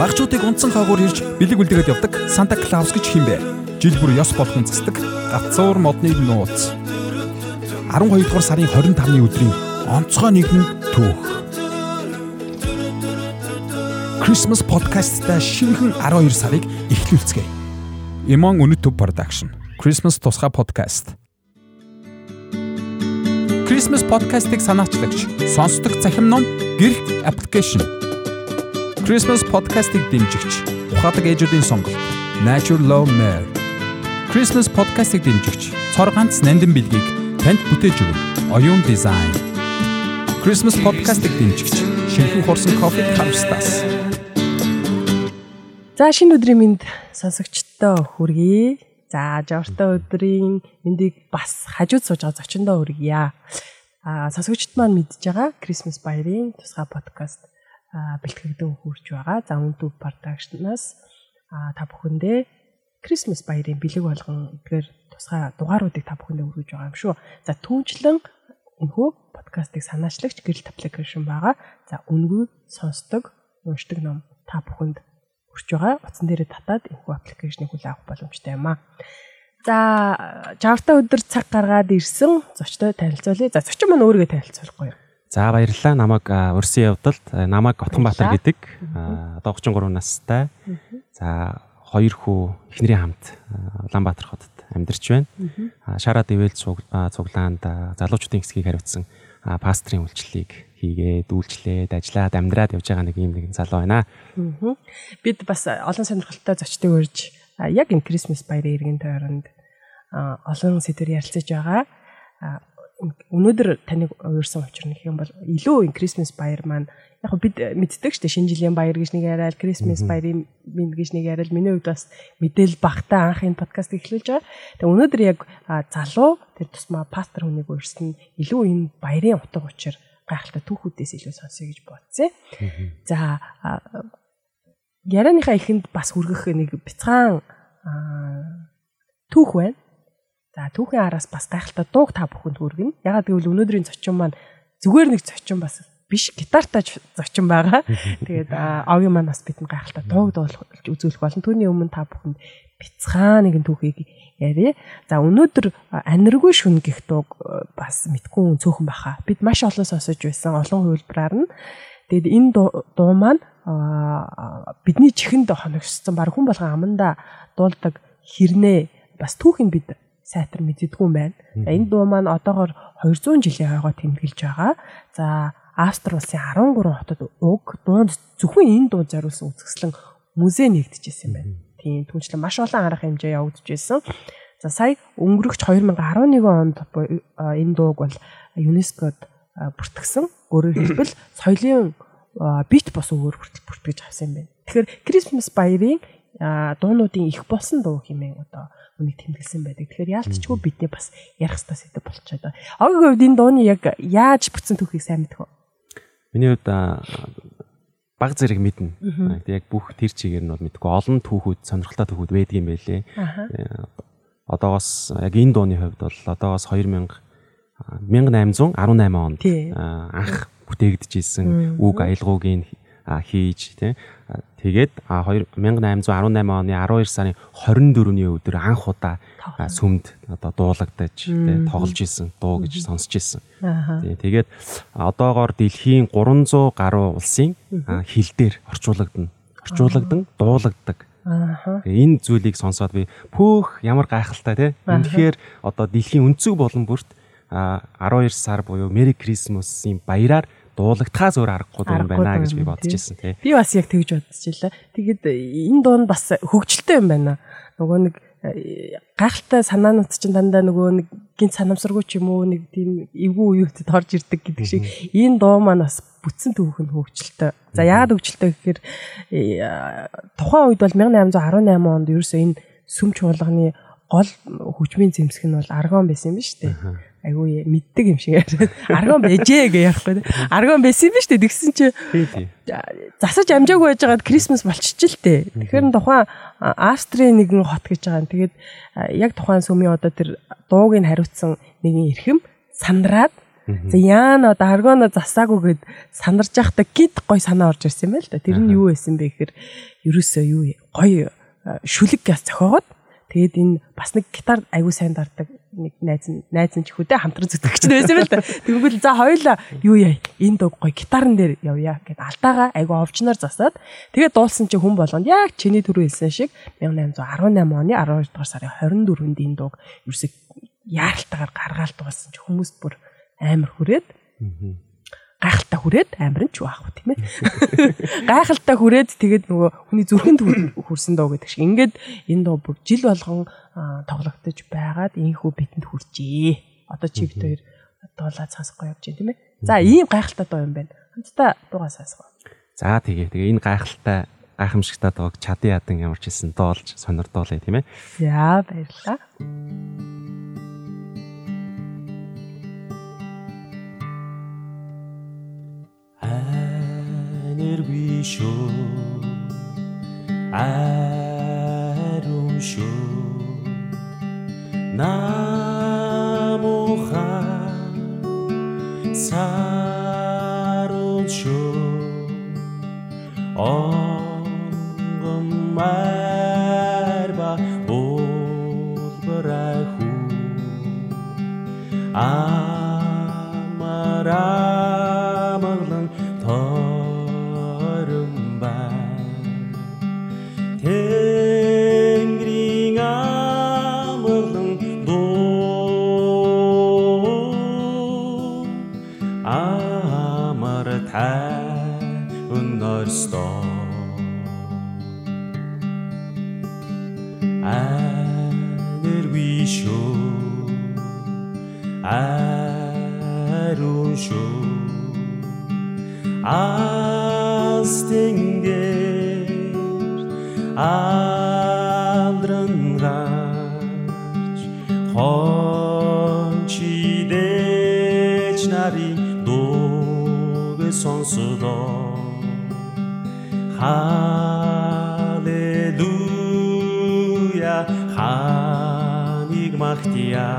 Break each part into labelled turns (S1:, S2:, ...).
S1: Багчуудыг унтсан хаагуур ирж бэлэг үлдээгээд явдаг Санта Клаус гэж хин бэ. Жил бүр ёс болгон засдаг гацуур модны нууц. 12 дугаар сарын 25-ны өдрийн онцгой нэгэн түүх. Christmas podcast-та шинэхэн 12 сарыг эхлүүлцгээе. Имон Өнөтөв production. Christmas тусгай podcast. Christmas podcast-ыг санаачлагч сонсдог захим ном гэрх application Christmas podcast-ыг дэмжигч ухаадаг ээжүүдийн сонголт Nature Love Mare Christmas podcast-ыг дэмжигч цор ганц нандин бэлгийг танд бүтээж өгнө. Оюун дизайн Christmas podcast-ыг дэмжигч шинэхэн хурсан кофе House-таас
S2: За шинэ өдрийн мэнд сонсогчдоо хүргэе. За жортой өдрийн мэндийг бас хажууд сууж байгаа зочиндоо хүргье. Аа сонсогчд маань мэдж байгаа Christmas баярын тусгай подкаст бэлтгэгдэн хүрч байгаа. За Үнтү production-аас та бүхэндээ Christmas баярын бэлэг болгон эдгээр тусгай дугааруудыг та бүхэндээ өргөж байгаа юм шүү. За түүнчлэн өнхөө подкастыг санаачлагч гэрэл аппликейшн байгаа. За үнгүй сонсдог, уншдаг ном та бүхэнд хүрч байгаа. Утсан дээрээ татаад энэхүү аппликейшнийг хүлээн авах боломжтой юм аа. За 60 та өдөр цаг гаргаад ирсэн зочтой танилцуулъя. За зочин маань өөрийгөө танилцуулахгүй юу?
S3: За баярлалаа. Намайг урьсан явдалд намайг Отгонбаатар гэдэг одоо 33 настай. За хоёр хүү эхнэрийн хамт Улаанбаатар хотод амьдарч байна. Шараа дэвэл цуглаанд залуучуудын хэсгийг хариуцсан пастрын үйлчлэлийг хийгээд үйлчлээд ажиллаад амьдраад явж байгаа нэг юм нэгэн залуу байна.
S2: Бид бас олон сонирхолтой зочдыг урьж яг энэ Крисмас баярын иргэн тойронд олон сэдвэр ярилцаж байгаа өнөөдөр таныг уурсан учир нэг юм бол илүү Christmas баяр маань яг бид мэддэг шүү дээ шинэ жилийн баяр гэж нэг яриад Christmas баярын минь гэж нэг яриад миний хувьд бас мэдээл багтаа анх энэ подкаст эхлүүлж байгаа. Тэгээ өнөөдөр яг залуу тэр тусмаа пастор хүнийг уурсан илүү энэ баярын утга учир гайхалтай түүхүүдээс илүү сонсъё гэж бодсон. За ярианыхаа ихэнд бас хүргэх нэг бяцхан түүх байна. За түүхийн араас бас гайхалтай дууг та бүхэнд хүргэнэ. Ягаад гэвэл өнөөдрийн зочин маань зүгээр нэг зочин бас биш гитартай зочин байгаа. Тэгээд огийн маань бас бидний гайхалтай дууг дуулж үзүүлэх болон түүний өмнө та бүхэнд бяцхан нэгэн түүхийг яриа. За өнөөдөр аниргүй шүн гих дууг бас мэдгүй цөөхөн баха. Бид маш олон сонсож байсан олон хувилбараар нь. Тэгээд энэ дуу маань бидний чихэнд хоногссон баг хүн болгон аманда дуулдаг хэрнээ бас түүхийг бид сайтар мэддэггүй юм байна. Энэ дуу маань одоогоор 200 жилийн хойгоо тэмдэглэж байгаа. За Австри улсын 13 хотод уг дуунд зөвхөн энэ дуу зориулсан үзэсгэлэн музей нэгдэжсэн юм байна. Тийм түүнчлэн маш олон арга хэмжээ явагдажсэн. За сая өнгөрөгч 2011 онд энэ дууг бол ЮНЕСКОд бүртгэсэн. Өөрөөр хэлбэл соёлын бит бос хүртэл бүртгэж авсан юм байна. Тэгэхээр Christmas баярын дуунуудын их болсон дуу хэмээн одоо үнийг тэмдэглэсэн байдаг. Тэгэхээр яалтчгүй бидний бас ярих хэрэгтэй сэдв болчиход байгаа. Огийн хувьд энэ дууны яг яаж бүтсэн түүхийг сайн мэдэх вэ?
S3: Миний хувьд баг зэрэг мэднэ. Яг бүх тэр чигээр нь бол мэдгүй олон түүхүүд сонирхолтой түүхүүд байдаг юм байлээ. Одоогоос яг энэ дууны хувьд бол одоогоос 2000 1818 онд анх бүтээгдэжсэн үг аялгаугийн хийж тий. Тэгээд 2818 оны 12 сарын 24-ний өдөр анх удаа сүмд одоо дуулагдаж тий тоглож исэн дуу гэж сонсч исэн. Тэгээд одоогоор дэлхийн 300 гаруй улсын хил дээр орчуулагдана. Орчуулагдан дуулагддаг. Энэ зүйлийг сонсоод би пөөх ямар гайхалтай тий. Үнэхээр одоо дэлхийн өнцөг болон бүрт 12 сар буюу Merry Christmas-ийн баяраар дуулагдхаас өөр аргагүй юм байна гэж би бодож ирсэн тий.
S2: Би бас яг тэгж бодож илаа. Тэгэд энэ дуун бас хөгжилтэй юм байна. Нөгөө нэг э, гайхалтай санаанууд чинь дандаа нөгөө нэг гинт санамсаргүй ч юм уу нэг тийм эвгүй үеүүдэд орж ирдэг гэдэг шиг энэ дуу маань бас бүтсэн түүх нь хөгжилтэй. За яагаад хөгжилтэй гэхээр э, тухайн үед бол 1818 онд ерөөсөө энэ сүм чуулганы гол хүчмийн зэмсэг нь бол аргон байсан юм ба шүү дээ айгүй мэддэг юм шиг яриад аргон байжээ гэж ярихгүй. Аргон байсан юм ба шүү дээ. Тэгсэн чи засаж амжаагүй байж байгаад Крисмас болчихж л тээ. Тэгэхээр тухайн Австрийн нэгэн хот гэж байгаа. Тэгээд яг тухайн сүмийн одоо тэр дууг нь хариуцсан нэгэн эрхэм сандраад За яана даргоно засаагүй гэд санарж байхдаа гид гой санаа орж ирсэн юм байл та. Тэр нь юу байсан бэ гэхээр ерөөсөө юу гой шүлэг газ зохиогоод тэгээд энэ бас нэг гитар аягүй сайн дарддаг нэг найз найз нь ч хүүдээ хамтран зүтгэгч байсан байл та. Тэгвэл за хоёулаа юу яа энэ дог гой гитарн дээр явъя гэд алдаага аягүй овчноор засаад тэгээд дуулсан чи хүн болгонд яг чиний түрүү хэлсэн шиг 1818 оны 12 дугаар сарын 24-нд энэ дог ерөөсөө яаралтайгаар гаргаал дуулсан чи хүмүүс бүр амар хүрээд гайхалтай хүрээд амар нь ч байх уу тийм ээ. Гайхалтай хүрээд тэгээд нөгөө хүний зүрхэнд хүрсэн доо гэдэг шиг. Ингээд энэ доо бүр жил болгон тоглогдож байгаад ийхүү битэнд хүрчээ. Одоо чи бид хоёр дуулаад сонсохгүй явж байна тийм ээ. За ийм гайхалтай доо юм байна. Хамтдаа дуугаа сонсгоо.
S4: За тэгээ тэгээ энэ гайхалтай гайхамшигтай доог чадын ядан ямар ч хэлсэн доолж сонирдуулъя тийм ээ.
S2: За баярлалаа.
S3: Нэргүй шүү аrum шүү намуха сарун Халелуя ханиг махтия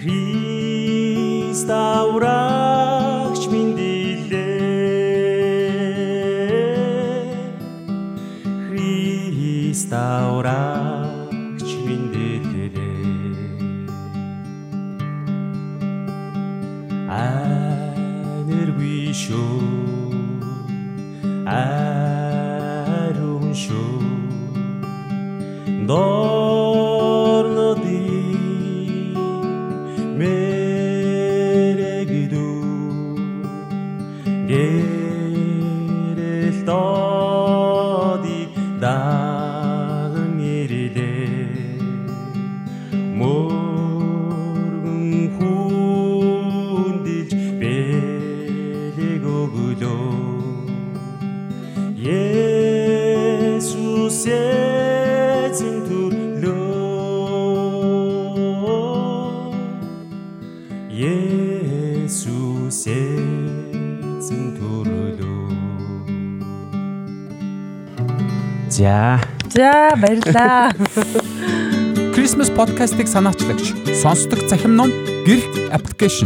S3: Христа урагч минь дилээ Христа урагч
S4: За.
S2: За баярлаа.
S1: Christmas podcast-ыг санаачлагч сонсдог цахим ном гэрх аппликейшн.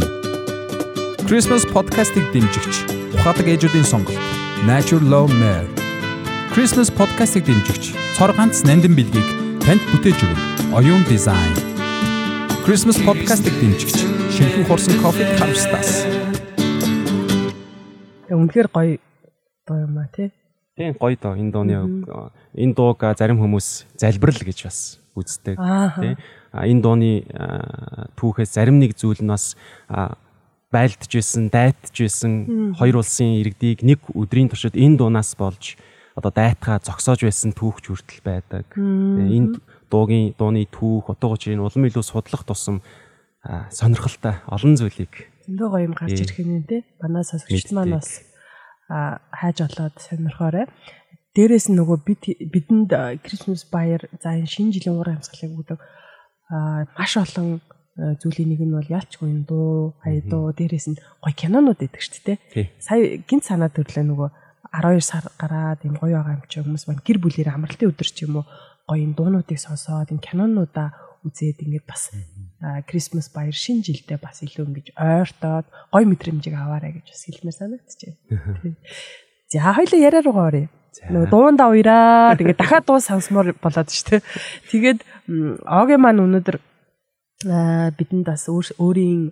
S1: Christmas podcast-ыг дэмжигч ухаадаг ээжүүдийн сонголт Nature Love Mare. Christmas podcast-ыг дэмжигч цор ганц нандин бэлгийг танд бүтээж өгнө. Оюун дизайн. Christmas podcast-ыг дэмжигч шинхэн хурсан кофе House-таас.
S2: Үнэхээр гоё дуу юм а тий.
S4: Тийм гоё доо энэ дууны энэ дууг зарим хүмүүс залбирал гэж бас үздэг тий. А энэ дууны түүхээс зарим нэг зүйл нь бас байлдж байсан, дайтж байсан хоёр улсын иргэдийг нэг өдрийн туршид энэ дуунаас болж одоо дайтгаа зогсоож байсан түүхч хүртэл байдаг. Энэ дуугийн дууны түүх, утга учирыг улам илүү судлах тусам сонирхолтой олон зүйлийг
S2: зөндөө гоё юм гарч ирэх юм тий. Манай сонсогчд маань бас хайж олоод сонирхоорой. Дээрээс нь нөгөө бид бидэнд Christmas баяр за энэ шинэ жилийн уур амьсгалыг өгдөг маш олон зүйлийн нэг нь бол ялчгүй энэ дуу, хай дуу, дээрээс нь гоё кинонууд идэг шүү дээ. Сая гинт санаа төрлөө нөгөө 12 сар гараад юм гоё байгаа юм чи хүмүүс маань гэр бүлэрээ амралтын өдөр ч юм уу гоё энэ дуунуудыг сонсоод энэ кинонуудаа үзээд ингээд бас Christmas баяр шинэ жилдээ бас илүү ингэж ойртоод гой мэдрэмжийг аваарай гэж бас хэлмээр санагдчихэв. За хоёлаа яриа руугаа оръё. Нөгөө дуунда уяраа тэгээд дахиад дуу сонсомоор болоод шүү дээ. Тэгээд Огийн маань өнөөдөр бидэнд бас өөрийн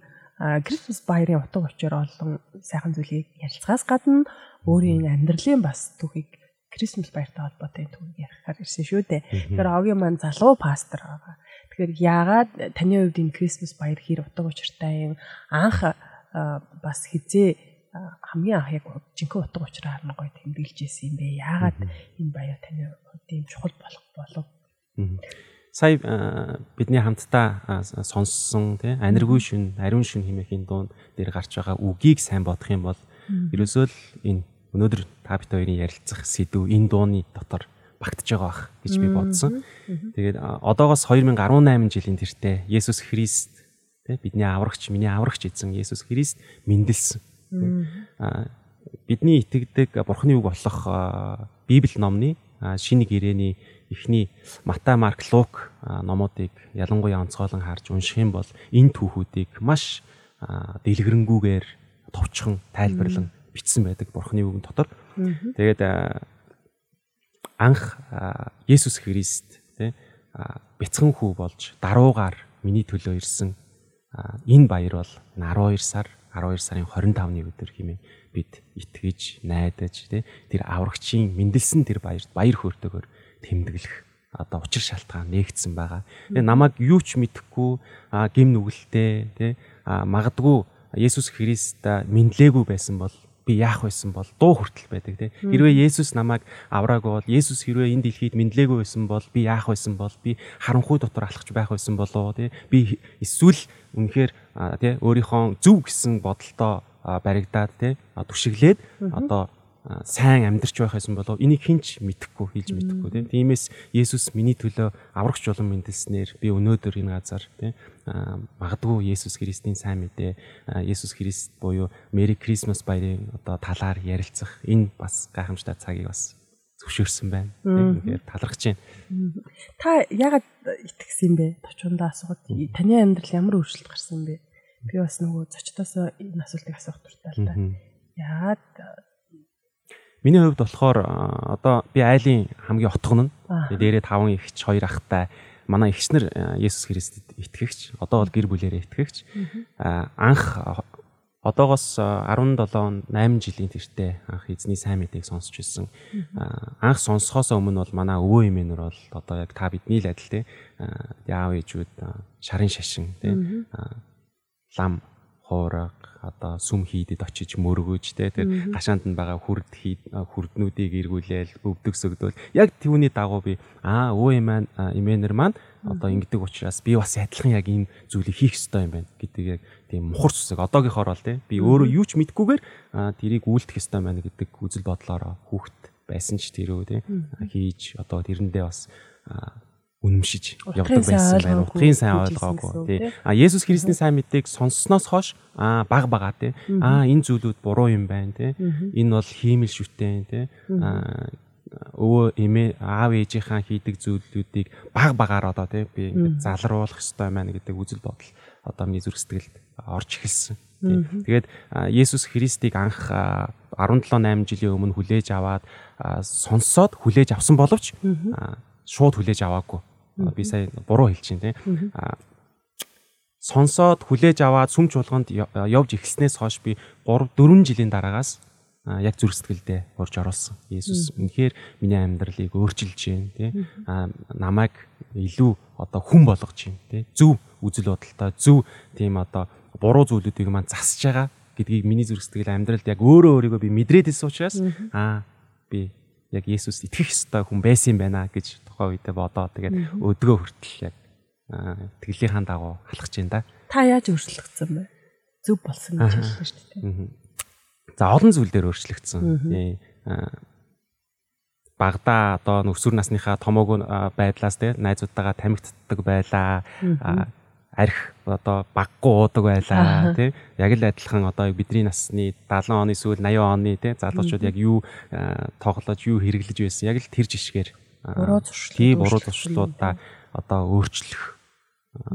S2: Christmas баярын утга учир олон сайхан зүйлийг ярилцахаас гадна өөрийн амьдралын бас түүхийг Christmas баяртай холбоотой түүхийг ярихаар ирсэн шүү дээ. Тэгэхээр Огийн маань залуу пастор байгаа. Тэгэхээр яагаад таны хувьд энэ Christmas баяр хэр утга учиртай юм? Анх бас хизээ хамгийн анх яг жинхэнэ утга учираа харна гоё тэмдэглэж ирсэн юм бэ? Яагаад энэ баяр таны хувьд ийм чухал болох болов?
S3: Сая бидний хамтдаа сонссон тий аниргүй шүн, ариун шүн хэмээхийн дуун дээр гарч байгаа үгийг сайн бодох юм бол ерөөсөө л энэ өнөөдөр та бит хоёрын ярилцах сэдв энэ дууны дотор багтж байгаа бах гэж би бодсон. Тэгээд одоогоос 2018 жилийн тэртээ Есүс Христ тий бидний аврагч, миний аврагч эзэн Есүс Христ мэндэлсэн бидний итгэдэг бурхны үг болох Библи номны шинэ гэрээний эхний Матай, Марк, Лук номуудыг ялангуяа онцгойлон харж унших юм бол энэ түүхүүдийг маш дэлгэрэнгүйгээр товчхон тайлбарлан бичсэн байдаг бурхны үгэн дотор. Тэгээд анх Есүс Христ тий бяцхан хүү болж даруугаар миний төлөө ирсэн энэ баяр бол 12 сар 12 сарын 25-ны өдөр хэмээн бид итгэж, найдаж тэр аврагчийн мэндэлсэн тэр баярт баяр хөөртэйгээр тэмдэглэх одоо учир шалтгаан нэгдсэн байгаа. Тэгээ намайг юу ч мэдэхгүй гим нүгэлтэй тий магадгүй Есүс Христ мэдлээгүй байсан бол би яах байсан бол дуу хүртэл байдаг тийм хэрвээ Есүс намайг авраагүй бол Есүс хэрвээ энэ дэлхийд мэдлээгүй байсан бол би яах байсан бол би харанхуй дотор алхаж байх байсан болоо тийм би эсвэл үнэхээр тийм өөрийнхөө зөв гэсэн бодолтой баригдаад тийм түшиглээд одоо сайн амьдарч байх байсан болов. Энийг хинч мэдэхгүй хэлж мэдэхгүй тийм. Тиймээс Есүс миний төлөө аврагч болон мэндэлснээр би өнөөдөр энэ газар тийм магадгүй Есүс Христийн сайн мэдээ Есүс Христ буюу Merry Christmas баярын одоо талаар ярилцах энэ бас гайхамшигтай цагийг бас зөвшөөрсөн байна тэгэхээр талархаж байна.
S2: Та ягаад итгэсэн бэ? Товчондоо асууад таны амьдрал ямар өөрчлөлт гарсан бэ? Би бас нөгөө зочдоос энэ асуултыг асуух дуртай л да яагаад
S3: Миний хувьд болохоор одоо би айлын хамгийн отгон нь. Дээрээ таван ихч, хоёр ахтай манай ихснэр Есүс Христэд итгэгч. Одоо бол гэр бүлээрээ итгэгч. Анх одоогоос 17 8 жилийн тэртээ анх эзний сайн мэдээг сонсч ирсэн. Анх сонсохоос өмнө бол манай өвөө эмээнэр бол одоо яг та бидний л адил те яав ээжүүд шарын шашин те лам хуураг одоо сүм хийдэд очиж мөргөж те тэр гашаанд нь байгаа хүрд хүрднүүдийг эргүүлээл өвдөгсөгдөөл яг түүний дагуу би аа өө эмээ эмээнэр маань одоо ингэдэг учраас би бас адилхан яг ийм зүйлийг хийх ёстой юм байна гэдэг яг тийм мухар цусаг одоогийнхоор бол те би өөрөө юу ч мэдгүйгээр тэрийг үйлдэх ёстой байна гэдэг үзэл бодлороо хүүхэд байсан ч тэрөө те хийж одоо тэрэндээ бас үнэмшиж явдаг байсан байна. Утгын сайн ойлгоогүй тий. А Есүс Христийн сайн мэдээг сонссноос хойш аа баг бага тий. Аа энэ зүйлүүд буруу юм байна тий. Энэ бол хиймэл шүтэн тий. Аа өвөө эмээ аав ээжийнхаа хийдэг зүйлүүдийг баг багаар одоо тий би ингээд залруулах ёстой байна гэдэг үзэл бодол одоо миний зүрх сэтгэлд орж эхэлсэн. Тэгээд Есүс Христийг анх 17 8 жилийн өмнө хүлээж аваад сонсоод хүлээж авсан боловч шууд хүлээж аваагүй. Би сая буруу хэлж чинь тийм. Сонсоод хүлээж аваад сүм чуулганд явж эхэлснээс хойш би 3 4 жилийн дараагаас яг зүрх сэтгэлдээ урьж оруулсан. Есүс үнэхээр миний амьдралыг өөрчилж байна тий. А намайг илүү одоо хүн болгож байна тий. Зөв үзэл бодолтой зөв тийм одоо буруу зүйлүүдийг маань засж байгаа гэдгийг миний зүрх сэтгэл амьдралд яг өөрөө өөрийгөө би мэдрээд ирсэн учраас аа би яг Есүс итгэх ёстой хүн байсан юм байна гэж тухайн үедээ бодоод тэгээд өдгөө хүртэл яг итгэлийнхаа дагуу алхаж байна да.
S2: Та яаж өөрчлөгдсөн бэ? Зөв болсон гэж хэлсэн шүү дээ.
S3: За олон зүйл дээр өөрчлөгдсөн. Тий. Багада одоо нөхсүр насныхаа томоогүй байдлаас тий найзуудтайгаа тамигддаг байлаа арх одоо баггүй уудаг байлаа тий яг л адилхан одоо бидний насны 70 оны сүүл 80 оны тий залуучууд яг юу тоглож юу хэрэглэж байсан яг л тэр жишгээр
S2: буруу зуршлууд
S3: тий буруу зуршлуудаа одоо өөрчлөх.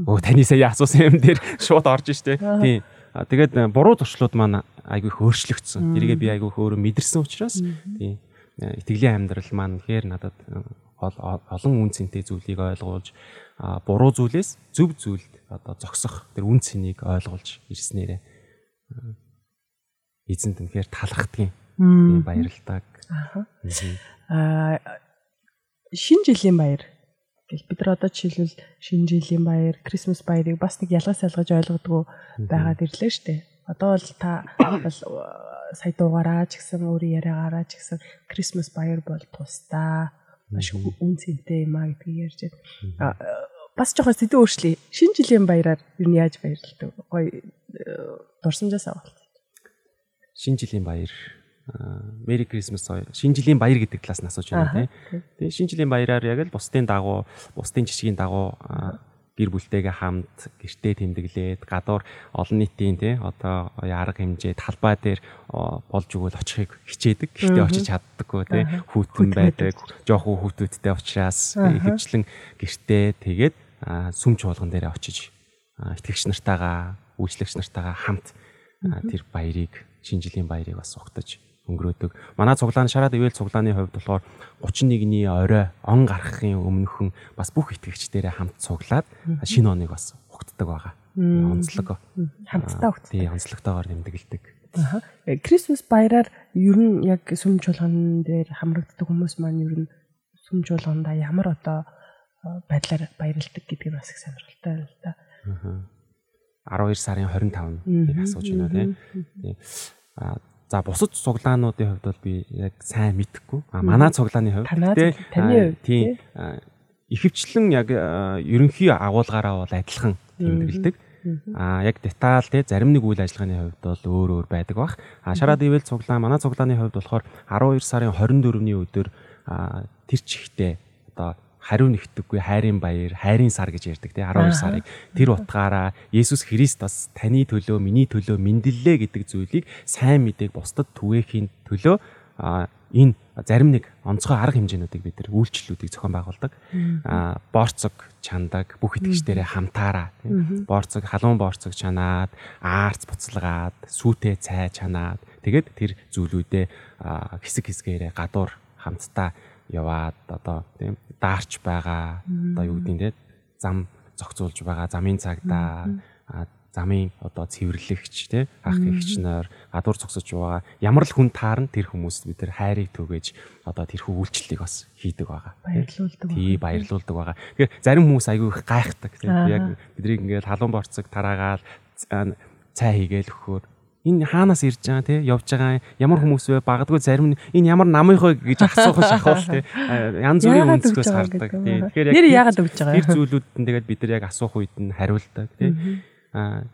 S3: Өө таны сая асуусан юм дээр шууд орж штэ. Тийм. А, Тэгээд э, буруу туршлууд маань айгүй их өөрчлөгдсөн. Тэргээ би айгүй их өөрөө мэдэрсэн учраас тийм э, итгэлийн амьдрал маань ихээр надад э, ол- олон үн цэнтэй зүйлийг ойлгуулж буруу зүйлээс зөв зүйлд одоо зогсох тэр үн цэнийг ойлгуулж ирснээрээ эзэнт үнэхээр талархдгийн тийм баярлалтай.
S2: Аа шинэ жилийн баяр гэх бид нар одоо жишээлбэл шинэ жилийн баяр, Крисмас баярыг бас нэг ялгаж салгаж ойлгодгоо байгаад ирлээ штэ. Одоо бол та бол э, сая дуугаараа ч гэсэн өөрийн яриагаараа ч гэсэн Крисмас баяр бол тусдаа маш үн цэнтэй юм а гэдгийг ярьж байна. Э, Бас жоохон сэдв өөрчлөе. Шинэ жилийн баяраар юу нь яаж баярлалдаг? Гой э, дурсамжаас авалт.
S3: Шинэ жилийн баяр Merry Christmas шинэ жилийн баяр гэдэг талаас нь асууж байна тийм. Тэгээ шинэ жилийн баяраар яг л бусдын дагуу, бусдын жишгийн дагуу гэр бүлтэйгээ хамт гэртээ тэмдэглээд гадуур олон нийтийн тий одоо арга хэмжээ талбай дээр болж өгвөл очихыг хичээдэг. Гэхдээ очиж чаддаггүй тий хүүтэн байдаг. Жохон хүүтүүдтэй учраас ихэвчлэн гэртээ тэгээд сүм чуулган дээр очиж итгэгч нартайгаа, үйлчлэгч нартайгаа хамт тэр баярыг шинэ жилийн баярыг бас угтаж өнгөрөөдөг. Манай цуглаан шараад ивэл цуглааны хувьд болохоор 31-ний орой он гарахын өмнөхөн бас бүх итгэгчдэрээ хамт цуглаад шинэ оныг бас угтдаг байгаа. Онцлог.
S2: Хамтдаа угтдаг.
S3: Тий, онцлогтойгоор тэмдэглэдэг.
S2: Аха. Э, Крисмас баяраар ер нь яг сүм чуулган дээр хамрагддаг хүмүүс маань ер нь сүм чуулгандаа ямар одоо э, байдлаар баярлдаг гэдгийг бас их сонирхолтой л да.
S3: 12 сарын 25-ыг асууж байна тий. Тий. За бусад цуглаануудын хувьд бол би яг сайн мэдэхгүй. А манай цуглааны хувьд
S2: цуглаа- таны хувьд,
S3: тий.
S2: тий.
S3: а, Ихэвчлэн яг ерөнхий агуулгаараа бол адилхан тэмдэглэдэг. А яг деталь те зарим нэг үйл ажиллагааны хувьд бол өөр өөр байдаг бах. А шараад ивэл цуглаан манай цуглааны хувьд болохоор 12 сарын 24-ний өдөр тэр чихтэй одоо хариу нэгтдэггүй хайрын баяр, хайрын сар гэж ярьдаг тий 12 сарыг. Тэр утгаараа Есүс Христ бас таны төлөө, миний төлөө мэндэллээ гэдэг зүйлийг сайн мэдээг бусдад түгээхийн төлөө энэ зарим нэг онцгой арга хэмжээнүүдийг бид нар үйлчлэлүүдийг зохион байгуулдаг. А борцог чандаг бүх итгэгчдэрээ хамтаараа борцог халуун борцог чанаад, аарц буцалгаад, сүүтэй цай чанаад. Тэгээд тэр зүйлүүдээ хэсэг хэсгээрээ гадуур хамтдаа яваад одоо тийм даарч байгаа. Одоо юу гэдэг нь те? Зам зохицуулж байгаа замын цагдаа замын одоо цэвэрлэгч те? Ах нар гадуур зогсож байгаа. Ямар л хүн таарна тэр хүмүүст бид нар хайрыг түгээж одоо тэрхүү үйлчлэлийг бас хийдэг байгаа.
S2: Баярлуулдаг
S3: тий баярлуулдаг байгаа. Тэгэхээр зарим хүмүүс айгүй их гайхдаг тийм яг биднийг ингээд халуун борцог тараагаал цай хийгээл өгөхөөр энэ хаанаас ирж байгаа те? Явж байгаа ямар хүмүүс вэ? Багадгүй зарим нь энэ ямар намынх вэ гэж асуух шахуул те? А, янз бүрийн өнцгөөс хардаг.
S2: юм
S3: тэгэхээр
S2: Нэр
S3: тэр-
S2: яагаад өгж байгаа?
S3: тэр
S2: юм?
S3: зүйлүүд нь тэгээд бид нар яг асуух үед нь хариулдаг тий. А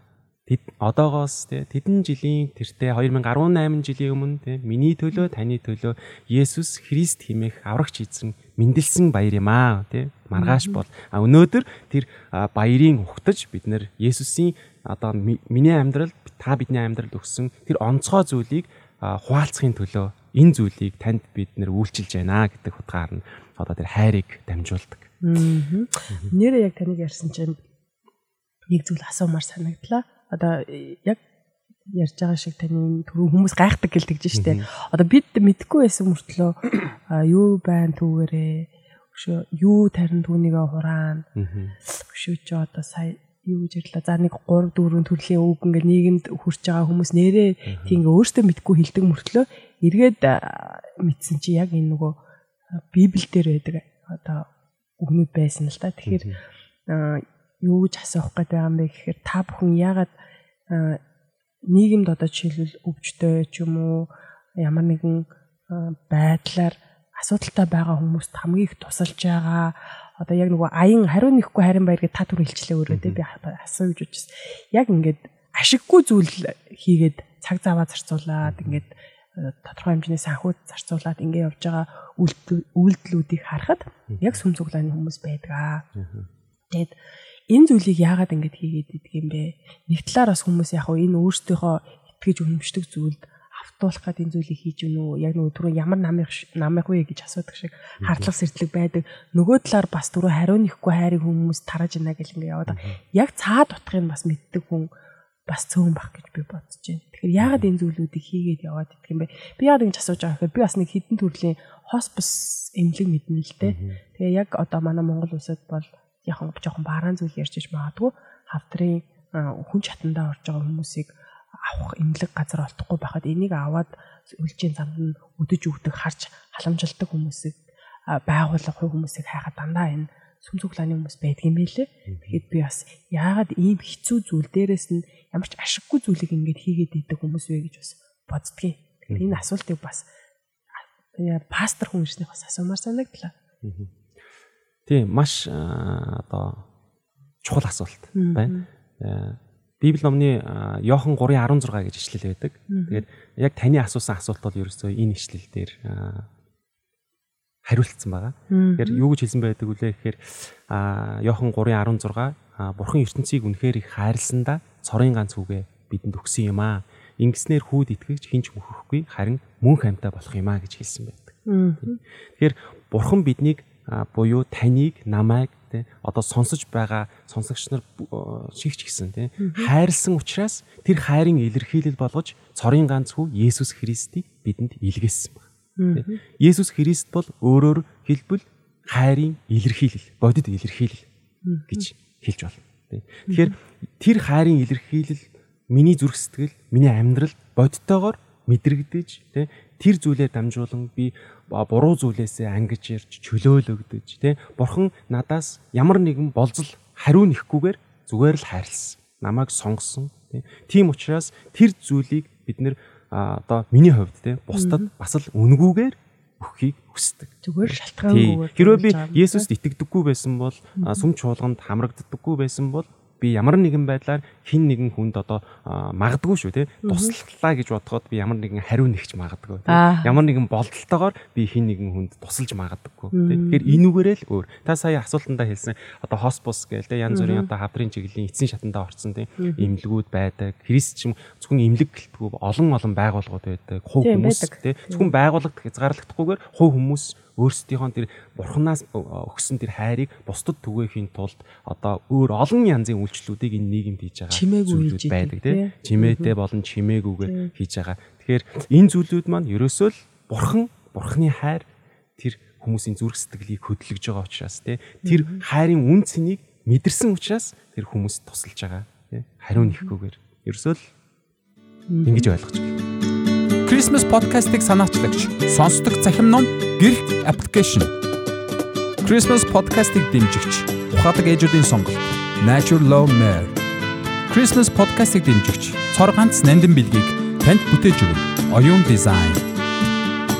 S3: тэд одоогоос тий тэдэн жилийн тэртээ 2018 жилийн өмнө тий миний төлөө таны төлөө Есүс Христ химэх аврагч эзэн мэндэлсэн баяр юм аа тий. Маргааш бол. А өнөөдөр тэр баярын ухтаж бид нэр Есүсийн одоо ми- миний амьдрал та бидний амьдралд өгсөн тэр онцгой зүйлийг хуваалцахын төлөө энэ зүйлийг танд бид нэр үйлчилж байна гэдэг утгаар нь одоо тэр хайрыг дамжуулдаг.
S2: Нэрээ яг таныг ярьсан чинь нэг зүйл асуумаар санагдлаа. Одоо э, яг ярьж байгаа шиг таны түрүү хүмүүс гайхдаг гэлдэгж штэ. Одоо бид мэдгүй байсан мөртлөө юу байна түүгээрээ өшөө юу тарин түүнийгээ хураана. Өшөө чи одоо сая юу гэж ярьлаа. За нэг 3 4 төрлийн үг ингээ нийгэмд хүрч байгаа хүмүүс нэрээ тийм өөртөө мэдгүй хэлдэг мөртлөө эргээд мэдсэн чи яг энэ нөгөө а, Библиэл дээр байдаг одоо үгнүүд байсан л да. Тэгэхээр юу гэж асуух гээд байгаа юм бэ гэхээр та бүхэн яагаад нийгэмд одоо жишээлбэл өвчтөй ч юм уу ямар нэгэн байдлаар асуудалтай байгаа хүмүүст хамгийн их тусалж байгаа одоо яг нөгөө аян хариу нэхгүй харин баяр гэж та түр хэлчлээ өөрөө тий би асуу гэж бодчихсон. Яг ингээд ашиггүй зүйл хийгээд цаг заваа зарцуулаад ингээд э, тодорхой хэмжээний санхүү зарцуулаад ингээд явж байгаа үйлдэл- үйлдэлүүдийг харахад яг сүм цуглааны хүмүүс байдаг. Тэгэд энэ зүйлийг яагаад ингэж хийгээд идэх юм бэ? Нэг талаар бас хүмүүс яг энэ өөрсдийнхөө итгэж үнэмшдэг зүйлд автуулах гэдэг энэ зүйлийг хийж гэнэ үү? Яг нөгөө түрүү ямар намыг намыг вэ гэж асуудаг шиг хардлага сэрдлэг байдаг. Нөгөө талаар бас түрүү хариу нэхгүй хайрыг хүмүүс тарааж байна гэл ингэ яваад. Яг цаад утгыг бас мэддэг хүн бас цөөн бах гэж би бодож байна. Тэгэхээр яагаад энэ зүйлүүдийг хийгээд яваад идэх юм бэ? Би яагаад ингэж асууж байгаа гэхээр би бас нэг хідэн төрлийн хоспис эмнэлэг мэднэ л дээ. Тэгээ яг одоо манай Монгол улсад бол яг жоохон бараан зүйл ярьж иж магадгүй хавтрын хүн чатандаа орж байгаа хүмүүсийг авах эмнэлэг газар олдохгүй байхад энийг аваад үлжийн замд нь өдөж өгдөг харж халамжилдаг хүмүүсийг байгуулах хүмүүсийг хайхад дандаа энэ сүм цуглааны хүмүүс байдгийм байлээ. Тэгэхэд би бас яагаад ийм хэцүү зүйл дээрээс нь ямар ч ашиггүй зүйлийг ингэж хийгээд идэг хүмүүс вэ гэж бас боддгийн. Тэгэхээр энэ асуултыг бас пастор хүн ирснээр бас асуумаар санагдлаа.
S3: Тийм маш одоо чухал асуулт байна. Библи номны Иохан 3:16 гэж ишлэл байдаг. Тэгээд яг таны асуусан асуулт бол ерөөсөө энэ ишлэл дээр хариултсан байгаа. Тэгэхээр юу гэж хэлсэн байдаг вүлээ гэхээр Иохан 3:16 Бурхан ертөнцийг үнэхээр их хайрласандаа цорын ганц үгээ бидэнд өгсөн юм аа. Ингэснээр хүүд итгэгч хинч мөхөхгүй харин мөн хамтаа болох юм аа гэж хэлсэн байдаг. Тэгэхээр Бурхан биднийг буюу таныг намайг тий. Одоо сонсож байгаа сонсогч нар шигч гисэн тий. Хайрлсан учраас тэр хайрын илэрхийлэл болгож цорын ганц хүү Есүс Христийг бидэнд илгээсэн байна. Есүс Христ бол өөрөөр хэлбэл хайрын илэрхийлэл, бодит илэрхийлэл гэж хэлж болно. Тэгэхээр тэр хайрын илэрхийлэл миний зүрх сэтгэл, миний амьдрал бодиттойгоор мэдрэгдэж тий тэр зүйлээр дамжуулан би буруу зүйлээсээ ангиж ирж чөлөөлөгдөж тий бурхан надаас ямар нэгэн болзол хариу нэхгүйгээр зүгээр л хайрлсан намайг сонгосон тий тийм учраас тэр зүйлийг бид нэр одоо миний хувьд тий бусдад бас л үнгүүгээр өгөхийг хүсдэг.
S2: Зүгээр шалтгаангүй.
S3: Хэрвээ би Есүст итгэдэггүй байсан бол сүм чуулганд хамрагддаггүй байсан бол би ямар нэгэн байдлаар хин нэгэн хүнд одоо магадгүй шүү те туслалаа гэж бодоход би ямар нэгэн хариу нэгч магадгүй те ямар нэгэн болдолтойгоор би хин нэгэн хүнд тусалж магадгүй те тэгэхээр энүүгээрээ л өөр. Та сая асуултандаа хэлсэн одоо хоспус гээл те янз бүрийн одоо хавдрын чиглэлийн эцсийн шатандаа орсон те имлгүүд байдаг христ ч юм зөвхөн имлэг гэлтгүй олон олон байгууллагууд байдаг хувь хүмүүс те зөвхөн байгууллагт хязгаарлагдахгүйгээр хувь хүмүүс өөрсдийнхөө тэр бурханаас өгсөн тэр хайрыг бусдад түгээхийн тулд одоо өөр олон янзын үйлчлүүдийг энэ нийгэмд хийж байгаа
S2: зүйлүүд
S3: байдаг тийм чимээтэй болон чимээгүйгээр хийж байгаа. Тэгэхээр энэ зүйлүүд маань ерөөсөө л бурхан бурханы хайр тэр хүмүүсийн зүрх сэтгэлийг хөдөлгөж байгаа учраас тийм тэр хайрын үн цэнийг мэдэрсэн учраас тэр хүмүүст тусалж байгаа хариу нэхгүйгээр. Ерөөсөө л ингэж ойлгож байна.
S1: Christmas podcast-ыг санаачлагч сонсдог цахим ном гэрх аппликейшн. Christmas podcast-ыг дэмжигч ухаалаг ээжүүдийн сонголт Nature Love Mere. Christmas podcast-ыг дэмжигч цор ганц нандин бэлгийг танд бүтээж өгнө. Оюун дизайн.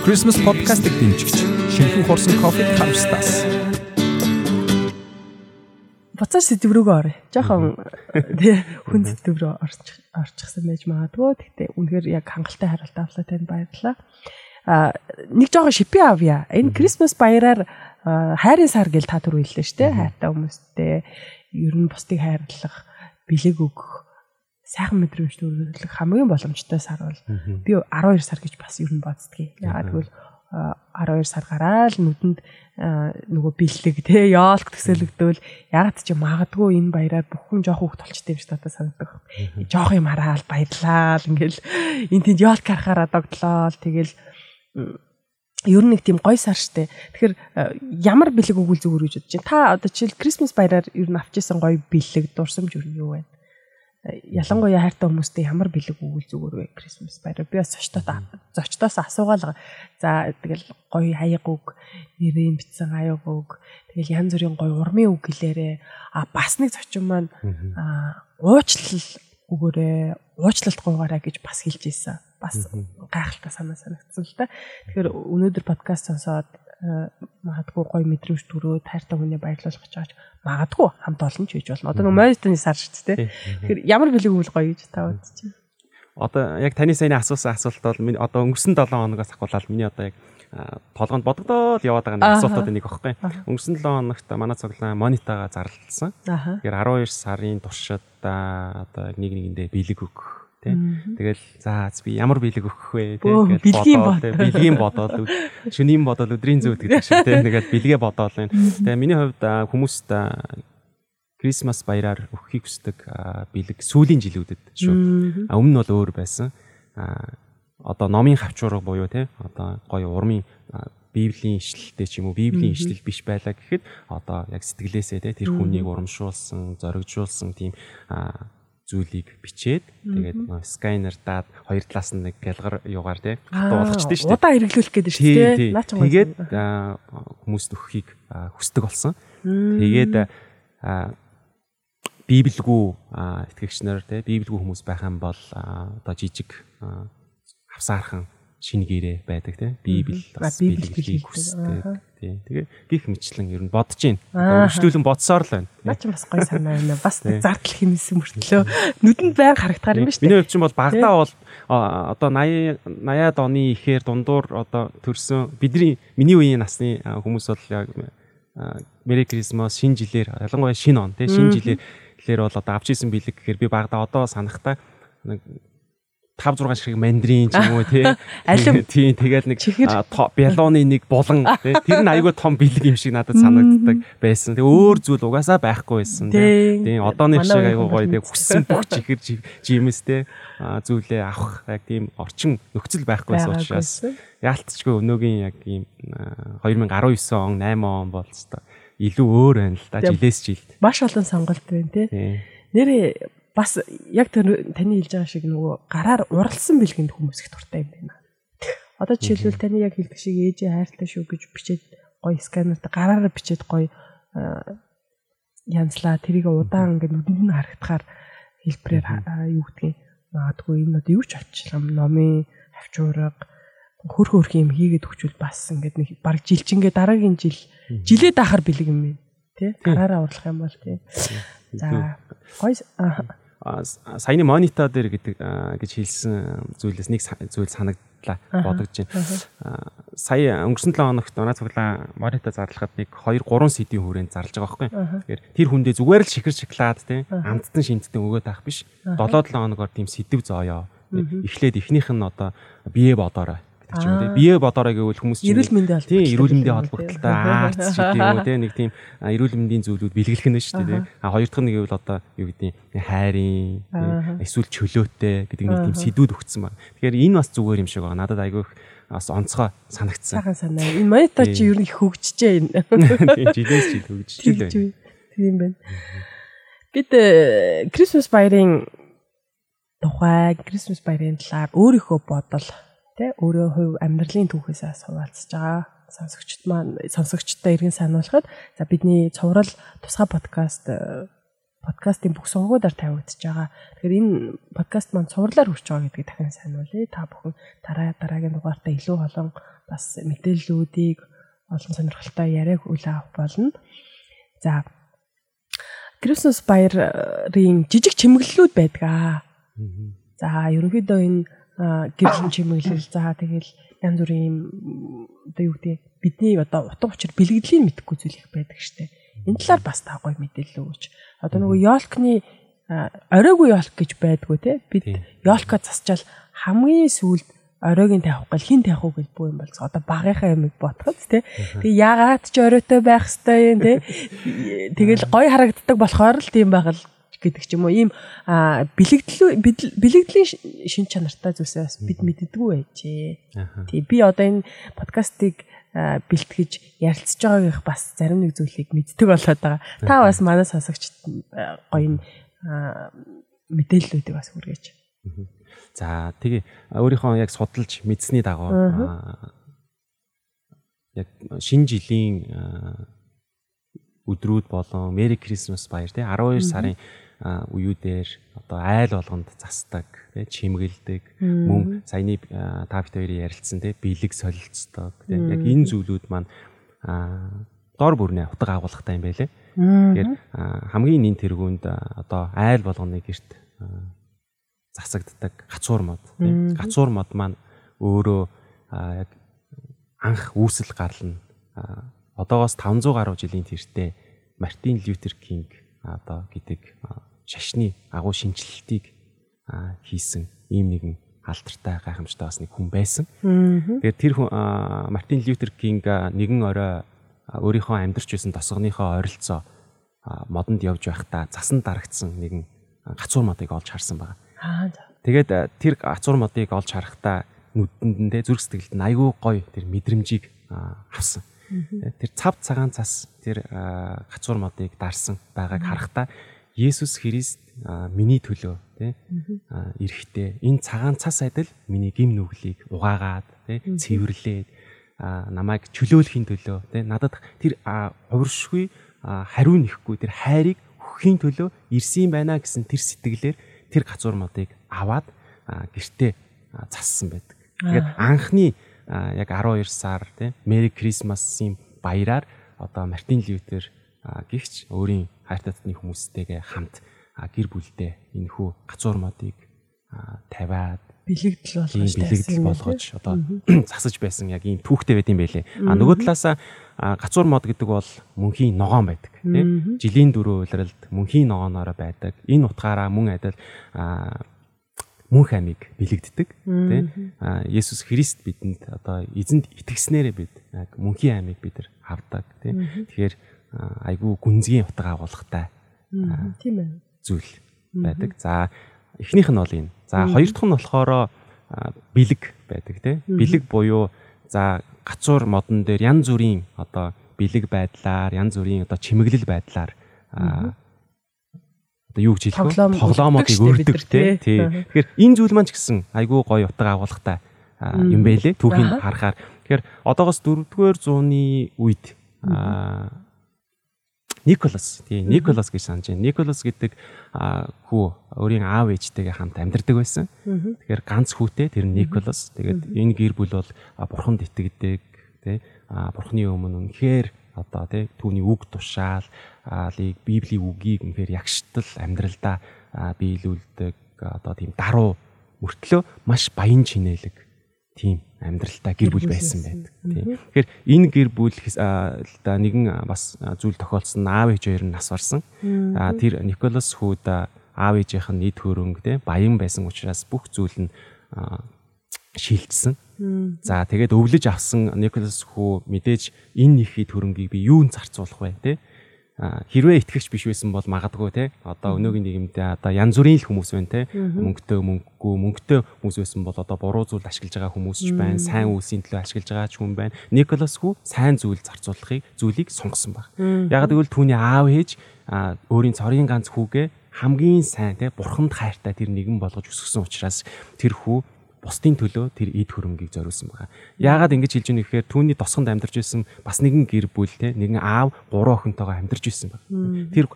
S1: Christmas podcast-ыг дэмжигч шинхэн хурсан кофе House-таас
S2: буцаа сэдв рүүгээ орё. Жохон тий хүн сэдв рүү орчих орчихсан байж магадгүй. Гэхдээ үнэхээр яг хангалттай хариулт авлаа танд баярлалаа. А нэг жоохон шипи авъя. Энэ Christmas баяраар хайрын сар гэл та түр хэллээ шүү дээ. Хайртай хүмүүстэй ер нь бусдыг хайрлах, бэлэг өгөх, сайхан мэдрэмж төрүүлэх хамгийн боломжтой сар бол би 12 сар гэж бас ер нь боддгийг. Яагаад гэвэл 12 сар гараал нүдэнд нөгөө бэлэг те яолк төсөөлөгдөөл ягаад ч магадгүй энэ баяраар бүхэн жоох хөвгт толчтой юм шиг надад санагдах. Жоох юм хараал баярлаа л ингээл энэ тэнд яолк харахаараа догтлоо тэгэл ер нь нэг тийм гой сар штэ. Тэгэхээр ямар бэлэг өгвөл зүгээр гэж бодож байна. Та одоо жишээл Christmas баяраар ер нь авчихсан гой бэлэг дурсамж юу юу байна? Ялангуяа хайртай хүмүүстэй ямар бэлэг өгвөл зүгээр вэ? Christmas баяраа би бас зочдод зочдоос асуугаал. За тэгэл гоё хаяг үг нэрийн битсэн хаяг үг тэгэл янз бүрийн гоё урмын үг гэлээрээ а бас нэг зочин маань уучлал өгөөрэй. Уучлалт гуйгаарай гэж бас хэлж ийсэн. Бас гайхалтай санаа санагдсан л та. Тэгэхээр өнөөдөр подкаст сонсоод магадгүй гоё мэдрэмж төрөө тайртай хүнээ баярлуулах гэж байгаа ч магадгүй хамт олон ч хийж болно. Одоо нэг моритоны сар шүү дээ. Тэгэхээр ямар бэлэг үйл гоё гэж та байна.
S3: Одоо яг таны саяны асуусан асуулт бол миний одоо өнгөрсөн 7 хоногоос ахуулаад миний одоо яг толгонд бодогдоод яваад байгаа нэг асуултууд нэг аахгүй. Өнгөрсөн 7 хоногт манай цуглаан монитаага зарлалсан. Тэгэхээр 12 сарын туршид одоо нэг нэгэндээ бэлэг өгөх тий. Тэгэл за би ямар бэлэг өгөх вэ тий.
S2: Бэлгийн бод.
S3: тий, бэлгийн бодоод шөнийн бодоод өдрийн зөв гэдэг шиг тий. Тэгэл бэлгээ бодоод байна. Тэгээ миний хувьд хүмүүст Крисмас баяраар өгөхийг хүсдэг бэлэг сүүлийн жилүүдэд шүү. Өмнө нь бол өөр байсан. Одоо номын хавчуурга буюу тий одоо гоё урмын библийн ишлэлтэй ч юм уу библийн ишлэл биш байлаа гэхэд одоо яг сэтгэлээсээ тий тэр хүнийг урамшуулсан, зоригжуулсан тийм зүйлийг бичээд тэгээд нөө скайнер даад хоёр талаас нь нэг гэлгар юугаар тий болгочтой шүү дээ.
S2: Удаа хэрэглүүлэх гэдэг шүү дээ.
S3: тий.
S2: Наа ч
S3: Тэгээд хүмүүст өгөхийг хүсдэг болсон. Тэгээд аа, библигүй аа, итгэгч нар тий библигүй хүмүүс байх юм бол одоо жижиг аа, хавсаархан шинэ гэрээ байдаг тий библи
S2: А,
S3: бас
S2: хэлэх
S3: хүсдэг
S2: аха.
S3: тий тэгээ гих мэтлэн ер нь бодож.
S2: Ааха.
S3: Үргэлжлүүлэн бодсоор л байна.
S2: Наа ч бас гоё санаа байна. Бас зардал хэмээсэн мөртлөө нүдэнд байн харагдахаар юм ба шүү
S3: Миний хувьд чинь бол багтаа бол одоо 80 80-ад оны ихээр дундуур одоо төрсөн бидний миний үеийн насны хүмүүс бол яг Merry Christmas шинэ жилээр ялангуяа шинэ он тий шинэ жилээр гэлэр бол одоо авч исэн бэлэг гэхээр би багтаа одоо санахтаа нэг 5 6 шиг мандрин ч юм уу тий
S2: Алим.
S3: тий тэгэл нэг бялооны нэг булан тий тэр нь айгүй том бэлэг юм шиг надад санагддаг байсан. Тэгээ өөр зүйл угаасаа байхгүй байсан тий.
S2: Тий.
S3: Одооны шиг айгүй гоё тий хүссэн бүх чихэр жи- жимэстэй а, зүйлээ авах яг тийм орчин нөхцөл байхгүй байсан учраас яалтчгүй өнөөгийн яг ийм а, 2019 он 8 он бол хэвээр илүү өөр байна л да
S2: Тэг.
S3: жилээс жилд.
S2: Маш олон сонголт байна тий.
S3: Тий.
S2: Бас яг тэр таны хэлж байгаа шиг нөгөө гараар уралсан бэлгэнд хүмүүс их дуртай юм байна. Одоо жишээлбэл таны яг хэлдэг шиг ээжээ хайртай шүү гэж бичээд гоё сканерт гараараа бичээд гоё а, янзлаа тэрийг удаан ингээд нүдэнд нь харагдахаар хэлбэрээр а, юу гэдгийг магадгүй энэ одоо юу ч авчлаа номын авчуурга хөр хөрх юм хийгээд өгчүүл бас ингээд нэг баг жилчингээ дараагийн жил жилээ дахар бэлэг юм байна тий гараараа урлах юм бол тий за гоё
S3: саяны монитор дээр гэдэг гэж хэлсэн зүйлээс нэг зүйл санагдлаа бодогдож байна. Сая өнгөрсөн 7 хоногт оноо цуглаа монитор зарлахад нэг 2 3 сэдвийн хүрээнд зарлж байгаа байхгүй. Тэгэхээр тэр хүндээ зүгээр л шихэр шоколад те амттан шинтдэн өгөөд авах биш. 7 7 хоногор тийм сэдв зооё. Эхлээд эхнийх нь одоо бие бодоорой гэдэг ч юм те. Бие бодоорой гэвэл хүмүүс чинь
S2: Эрүүл мэндийн холбогдлоо
S3: Тийм, эрүүл мэндийн
S2: тийм.
S3: арц гэдэг юм те нэг тийм эрүүл мэндийн зүйлүүд бэлгэлэх нь шүү дээ. те. А хоёр дахь нь гэвэл одоо юу гэдэг нь хайрын эсвэл чөлөөтэй гэдэг нэг тийм сэдвүүд өгсөн байна. Тэгэхээр энэ бас зүгээр юм шиг байна. Надад айгүй бас онцгой санагдсан.
S2: сайхан санаа. Энэ монитор чи ер нь их хөгжижээ энэ.
S3: Тийм жилээс жил хөгжиж байна.
S2: Тийм байна. Бид э, Christmas баярын тухай Christmas баярын талаар өөрийнхөө бодол тий өөрөө хувь амьдралын түүхээс хуваалцаж байгаа сонсогчд маань сонсогчдод иргэн сануулхад за бидний цуврал тусгай подкаст э, подкастын бүх сургуудаар тавигдчихж байгаа. Тэгэхээр энэ подкаст маань цувралаар хүрч байгаа гэдгийг дахин сануулъя. Та бүхэн дараа дараагийн дугаартаа илүү олон бас мэдээллүүдийг олон сонирхолтой яриаг үл авах болно. За Christmas баярын жижиг чимэглэлүүд байдаг аа. За ерөнхийдөө энэ гэрлийн чимэглэл за тэгэл янз бүрийн одоо юу гэдэг бидний одоо утга учир бэлгэдлийн мэдхгүй зүйл их байдаг штэ. Энэ талаар бас та гоё мэдээлэл өгөөч. Одоо нөгөө ёлкны оройгүй ёлк гэж байдгүй те. Бид ёлка засчаал хамгийн сүүлд оройгийн тавих гал хин тавих уу гэж бүү юм бол одоо багийнхаа ямиг ботход те. Тэгээ яагаад ч оройтой байх хэвээр юм те. Тэгэл гоё харагддаг болохоор л тийм байх л гэдэг ч юм уу. Ийм бидл- бэлэгдлийн шин чанартай зүйлсээ бас бид мэддэггүй байжээ. Тий би одоо энэ подкастыг бэлтгэж ярилцж байгаагийнх бас зарим нэг зүйлийг мэддэг болоод байгаа. Та бас манай сонсогчд гоё мэдээллүүдийг бас хүргэж.
S3: За тэгээ өөрийнхөө яг судалж мэдсэний дагуу яг шинэ жилийн өдрүүд болон Merry Christmas баяр тий 12 сарын аа, үеүүдээр одоо айл болгонд засдаг тий чимгэлдэг. Мөн саяны та бүхэн хоёрын ярилцсан тий бэлэг солилцдог тий. Яг энэ зүйлүүд маань аа, дор бүрнээ утга агуулгатай юм байлээ. Тэгэхээр хамгийн нэн тэргуунд одоо айл болгоны герт засагддаг гацуур мод тийм гацуур мод маань өөрөө яг анх үүсэл гарлна одоогоос 500 гаруй жилийн тэртээ Мартин Лютер Кинг одоо гэдэг шашны агуу шинжилтийг хийсэн ийм нэгэн алдартай гайхамшигтай бас нэг хүн байсан.
S2: Аа.
S3: Тэгэхээр тэр хүн Мартин Лютер Кинг нэгэн орой өөрийнхөө амьдарч байсан тосгоныхоо ойролцоо модонд явж байхдаа засан дарагдсан нэгэн гацуур модыг олж харсан байна. Тэгээд тэр гацуур модыг олж харахтаа нүдэнд нь тэ зүрх сэтгэлд айгүй гоё тэр мэдрэмжийг авсан. Тэр цав цагаан цас тэр гацуур модыг дарсан байгааг харахтаа Есүс Христ миний төлөө тий эрэхтэй. Энэ цагаан цас адил миний гим нүглийг угаагаад тий цэвэрлээд намайг чөлөөлөхийн төлөө тий надад тэр хувиршгүй хариу нэхгүй тэр хайрыг өгөхийн төлөө ирсэн байна гэсэн тэр сэтгэлээр тэр гацуур модыг аваад аа, гэртээ зассан байдаг. Тэгээд анхны яг 12 сар тий Merry Christmas-ийн баяраар одоо Мартин Лютер гихч өөрийн хайртай татны хүмүүстэйгээ хамт гэр бүлдээ энэ хүү гацуур модыг аа, тавиад
S2: Бэлэгдэл болгож
S3: бэлэгдэл болгож одоо засаж байсан яг ийм түүхтэй байт юм байлээ. А нөгөө талаасаа а, гацуур мод гэдэг бол мөнхийн ногоон байдаг тийм жилийн дөрөв улиралд мөнхийн ногооноор байдаг. Энэ утгаараа мөн адил мөнх амийг бэлэгддэг тийм Есүс Христ бидэнд одоо эзэнд итгэснээрээ бид яг мөнхийн амийг бид нар авдаг тийм тэгэхээр айгүй гүнзгий утга агуулгатай
S2: Тийм ээ.
S3: зүйл байдаг. За эхнийх нь бол энэ. За хоёр дахь нь болохоор а, бэлэг байдаг тий. Бэлэг буюу за гацуур модон дээр янз бүрийн одоо бэлэг байдлаар янз бүрийн одоо чимэглэл байдлаар одоо юу гэж хэлэх вэ?
S2: Тоглоом
S3: Тоглоомуудыг
S2: өргөдөг шүү дээ бид
S3: өрдөг тий. Тэгэхээр энэ зүйл маань ч гэсэн айгүй гоё утга агуулгатай юм байлээ. Түүхийг
S2: Аха.
S3: харахаар. Тэгэхээр одоогоос 4-р зууны үед Николас тий Николас гэж санаж байна. Николас гэдэг хүү өөрийн аав ээжтэйгээ хамт амьдардаг байсан. Тэгэхээр ганц хүүтэй тэр Николас. Тэгээд энэ гэр бүл бол бурханд итгэдэг тий а, бурхны өмнө үнэхээр одоо тий түүний үг тушаал библийн үгийг үнэхээр ягштал амьдралдаа биелүүлдэг одоо тийм даруу мөртлөө маш баян чинэлэг тийм амьдралтай гэр бүл байсан байдаг. Тийм. Тэгэхээр энэ гэр бүл да нэгэн бас зүйл тохиолдсон аав ээж хоёр нь нас барсан. Аа тэр Николас хүүд аа, аав ээжийнх нь нийт хөрөнгө те баян байсан учраас бүх зүйл нь шилжсэн. За тэгээд өвлөж авсан Николас хүү мэдээж энэ их хэд хөрөнгийг би юунд зарцуулах вэ те А, хэрвээ итгэгч биш байсан бол магадгүй те. Одоо өнөөгийн нийгэмдээ одоо янз бүрийн л хүмүүс байна те. Мөнгөтэй мөнгөгүй мөнгөтэй хүмүүс байсан бол одоо буруу зүйл ашиглаж байгаа хүмүүс ч байна сайн үйлсийн төлөө ашиглаж байгаа ч хүн байна. Николас хүү сайн зүйл зарцуулахыг зүйлийг сонгосон баг. Яг гэвэл түүний аав ээж өөрийн цорын ганц хүүгээ хамгийн сайн те бурханд хайртай тэр нэгэн болгож өсгсөн учраас тэр хүү бусдын төлөө тэр эд хөрөнгийг зориулсан байгаа. Яагаад ингэж хэлж ийнэ гэхээр түүний тосгонд амьдарч байсан бас нэгэн гэр бүл те нэгэн аав гурван охинтойгоо амьдарч байсан баг. Тэр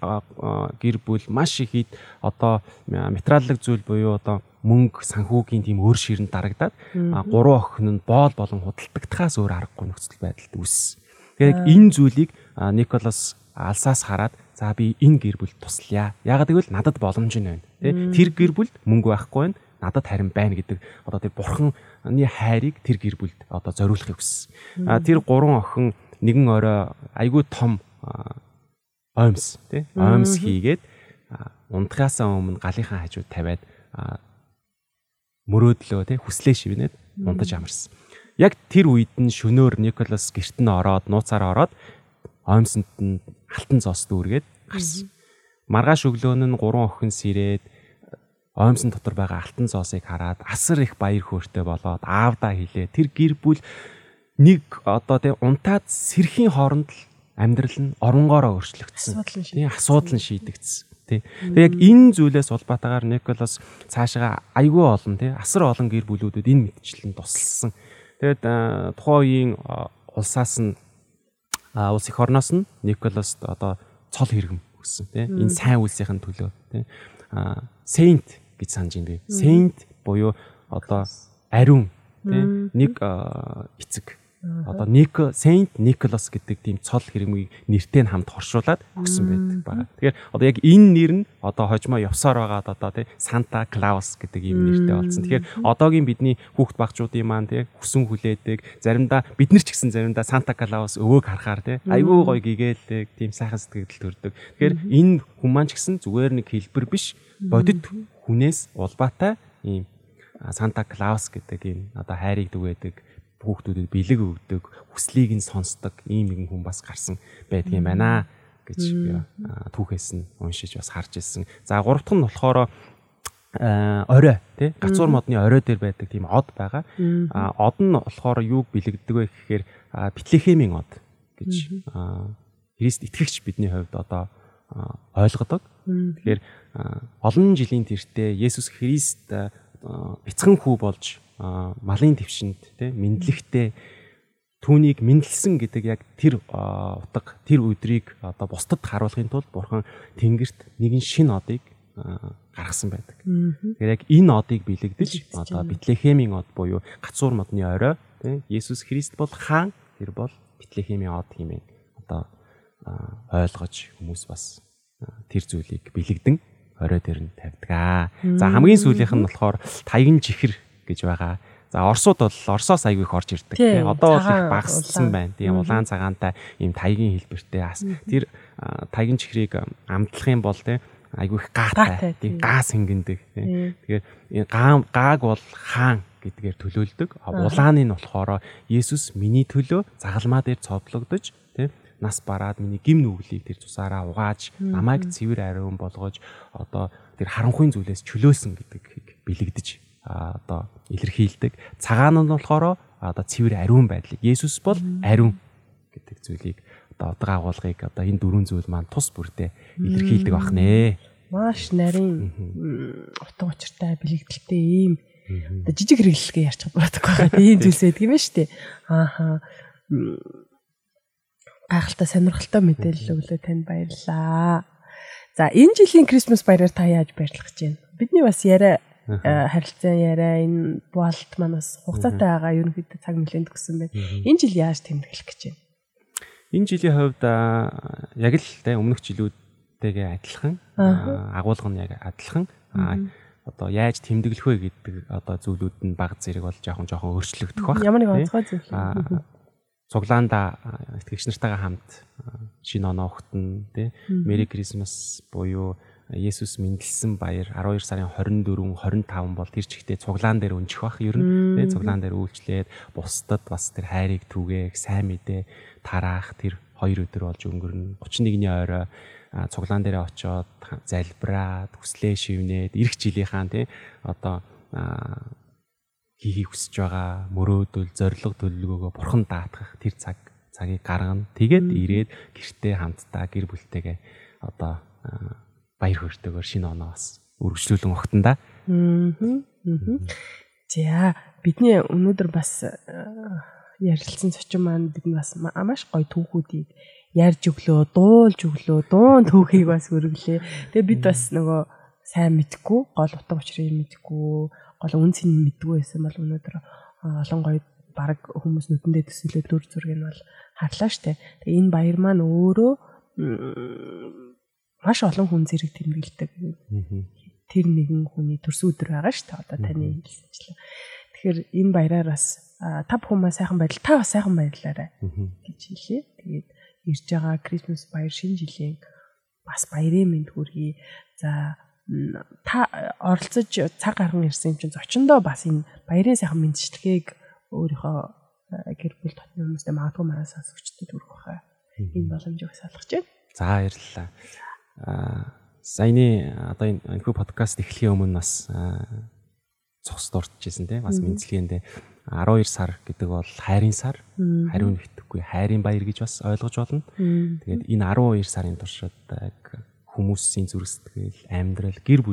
S3: гэр бүл маш их ид одоо материаллык зүйл буюу одоо мөнгө санхүүгийн тийм өөр ширэнд дарагдаад гурван охин нь боол болон худалдагдахаас өөр аргагүй нөхцөл байдалд үүссэн. Тэгэхээр яг энэ зүйлийг Николас алсаас хараад за би энэ гэр бүлд туслая. Яагаад гэвэл надад боломж нь байна. Тэ? Тэр гэр бүлд мөнгө байхгүй байна надад харин байна гэдэг одоо тэр бурханы хайрыг тэр гэр бүлд одоо зориулахыг хүссэн. А тэр гурван охин нэгэн орой айгүй том оймс тий оймс хийгээд унтахаасаа өмнө галынхаа хажууд тавиад мөрөөдлөө тий хүслээ шивнээд унтаж амарсан. Яг тэр үед нь шөнөөр Николас герт нь ороод нууцаар ороод оймсонд нь алтан цоос дүүргээд гарсан. Маргааш өглөөн нь гурван охин сэрээд оймсон дотор байгаа алтан цоосыг хараад асар их баяр хөөртэй болоод аавдаа хэлээ. Тэр гэр бүл нэг одоо тий унтаад сэрхийн хооронд л амьдрал нь оронгоороо өөрчлөгдсөн. Тий асуудал нь шийдэгдсэн. Тий. Тэгээ яг энэ зүйлээс улбатаагаар Николас цаашаа айгүй олон тий асар олон гэр бүлүүдэд энэ мэдчлэн тусалсан. Тэгээд тухайн үеийн аа, улсаас нь улс их орноос нь Николас одоо цол хэрэгм өгсөн тий. Энэ сайн үйлсийн төлөө тий. Saint гэж санаж байна. Би. Saint буюу одоо ариун тий? Нэг эцэг. Одоо Ник Saint Nicholas гэдэг тийм цол хэрмийг нэртэй нь хамт хоршуулад өгсөн байдаг байна. Тэгэхээр одоо яг энэ нэр нь одоо хожимо явсаар байгаад одоо тий? Santa Claus гэдэг ийм нэртэй болсон. Тэгэхээр одоогийн бидний хүүхд багчуудын маань тий? Хүсэн хүлээдэг заримдаа бид нар ч гэсэн заримдаа Santa Claus өвөөг харахаар тий? Айгүй гоё гэгээлдэг тийм сайхан сэтгэл төрдөг. Тэгэхээр энэ хүн маань ч гэсэн зүгээр нэг хэлбэр биш бодит хүнээс улбаатай ийм Санта Клаус гэдэг ийм одоо хайрыг түгээдэг хүүхдүүдэд бэлэг өгдөг, хүслийг нь сонсдог ийм нэгэн хүн бас гарсан байдгийн байна гэж би түүхээс нь уншиж бас харж ирсэн. За гурав дахь нь болохоор орой тий гацуур модны орой дээр байдаг тийм од байгаа. Од нь болохоор юуг бэлэгддэг вэ гэхээр Битлехемийн од гэж Христ итгэгч бидний хувьд одоо ойлгодог. Тэгэхээр олон жилийн тэртээ Есүс Христ бяцхан хүү болж малын твшинд тий мэдлэгтэй түүнийг мэдлсэн гэдэг яг тэр утга тэр өдрийг одоо бусдад харуулахын тулд бурхан тэнгэрт нэгэн шин одыг гаргасан байдаг. Тэгэхээр яг энэ одыг бэлэгдэж одоо Битлехемийн од буюу гацуур модны орой тий Есүс Христ бол хаан тэр бол Битлехемийн од хэмээн одоо ойлгож хүмүүс бас тэр зүйлийг бэлэгдэн орой дээр нь тавьдаг. За хамгийн сүүлийнх нь болохоор таяган чихэр гэж байгаа. За Оросууд бол Оросоос аягүй их орж ирдэг. Одоо бол их багассан байна. Тийм улаан цагаантай ийм таягийн хэлбэртэй ас. Тэр таягийн чихрийг амтлах юм бол тийм айгүй их гаатай. Тийм гаас хингэндэг тийм. Тэгэхээр гааг гааг бол хаан гэдгээр төлөөлдөг. Улааны нь болохоор Есүс миний төлөө загалмаа дээр цодлогдож тийм нас бараад миний гим нүглийг тэр тусаараа угааж намайг цэвэр ариун болгож одоо тэр харанхуйн зүйлээс чөлөөсөн гэдгийг бэлэгдэж одоо илэрхийлдэг. Цагаан нь болохоор одоо цэвэр ариун байдлыг Есүс бол ариун гэдэг зүйлийг одоо одод агуулгыг одоо энэ дөрвөн зүйл маань тус бүрдээ илэрхийлдэг бах нэ.
S2: Маш нарийн утга учиртай бэлэгдэлтэй ийм жижиг хэрэглэгээ ярьчих боддог байгаа. Ийм зүйлс байдаг юм ба штэ. Ааха. Гайхалтай сонирхолтой мэдээлэл өглөө танд баярлалаа. За энэ жилийн Крисмас баяраар та яаж баярлах гэж байна? Бидний бас яриа Э, харилцан яриа энэ буалт манаас хугацаатай байгаа ерөнхийдөө цаг нэлээд төгсөн байна. Энэ жил яаж тэмдэглэх гэж байна?
S3: Энэ жилийн хувьд яг л тэ өмнөх жилүүдтэйгээ адилхан агуулга нь яг адилхан одоо яаж тэмдэглэх вэ гэдэг одоо зүйлүүд нь баг зэрэг бол жоохон жоохон өөрчлөгдөх баг.
S2: Ямар нэг онцгой зүйл.
S3: Цуглаанда итгэгч нартайгаа хамт шинэ оноо ухтан тий. Merry Christmas буюу Есүс мэндэлсэн баяр 12 сарын 24 25 бол тэр чигтээ цуглаан дээр өнжих бах ер нь тий. Цуглаан дээр үйлчлээд бусдад бас тэр хайрыг түгээх сайн мэдээ тараах тэр хоёр өдөр болж өнгөрнө. 31-ний орой цуглаан дээр очиод залбираад хүслээ шивнээд эх жилийнхаа тий. Одоо хийхийг хүсэж байгаа мөрөөдөл зориг төлөвлөгөөгөө бурхан даатгах тэр цаг цагийг гаргана. Тэгээд ирээд гэртээ хамтдаа гэр бүлтэйгээ одоо баяр хөөртэйгээр шинэ оноо бас үргэлжлүүлэн огтон да.
S2: Аа. За бидний өнөөдөр бас ярилцсан зочин маань бид бас маш гоё түүхүүдийг ярьж өглөө, дуулж өглөө, дуун түүхийг бас өргөлээ. Тэгээ бид бас нөгөө сайн мэдгүй, гол утга учирыг мэдгүй, гол үн цэнийг мэдгүй байсан бол өнөөдөр олон гоё баг хүмүүс нүдэндээ төсөөлөө дүр зургийг нь бол харлаа штэ. Тэгээ энэ баяр маань өөрөө маш олон хүн зэрэг тэмдэглэдэг. Тэр нэгэн хүний төрсөн өдөр байгаа дээ. Одоо таны хэлсэнчлээ. Тэгэхээр энэ баяраар бас та бүхэн сайхан байдал та бас сайхан баярлаарай гэж хэлье. Тэгээд ирж байгаа Крисмас баяр шинэ жилийн бас баярын мэнд хүргэе. За та оролцож цаг гарган ирсэн чинь зочиндоо бас энэ баярын сайхан мэдчилгээг өөрийнхөө гэр бүл дотны хүмүүстээ магадгүй манай сонсогчдод хүргэх баха. Энэ боломжийг бас олгож байна.
S3: За баярлалаа. Саяны одоо энэ хүү подкаст эхлэхийн өмнө бас цогц дуртажсэн тийм бас мэдслэгэндээ 12 сар гэдэг бол хайрын сар. Хариу нэгтгэхгүй хайрын баяр гэж бас ойлгож болно. Тэгээд энэ 12 сарын туршид хүмүүсийн зүрх сэтгэл, амьдрал, гэр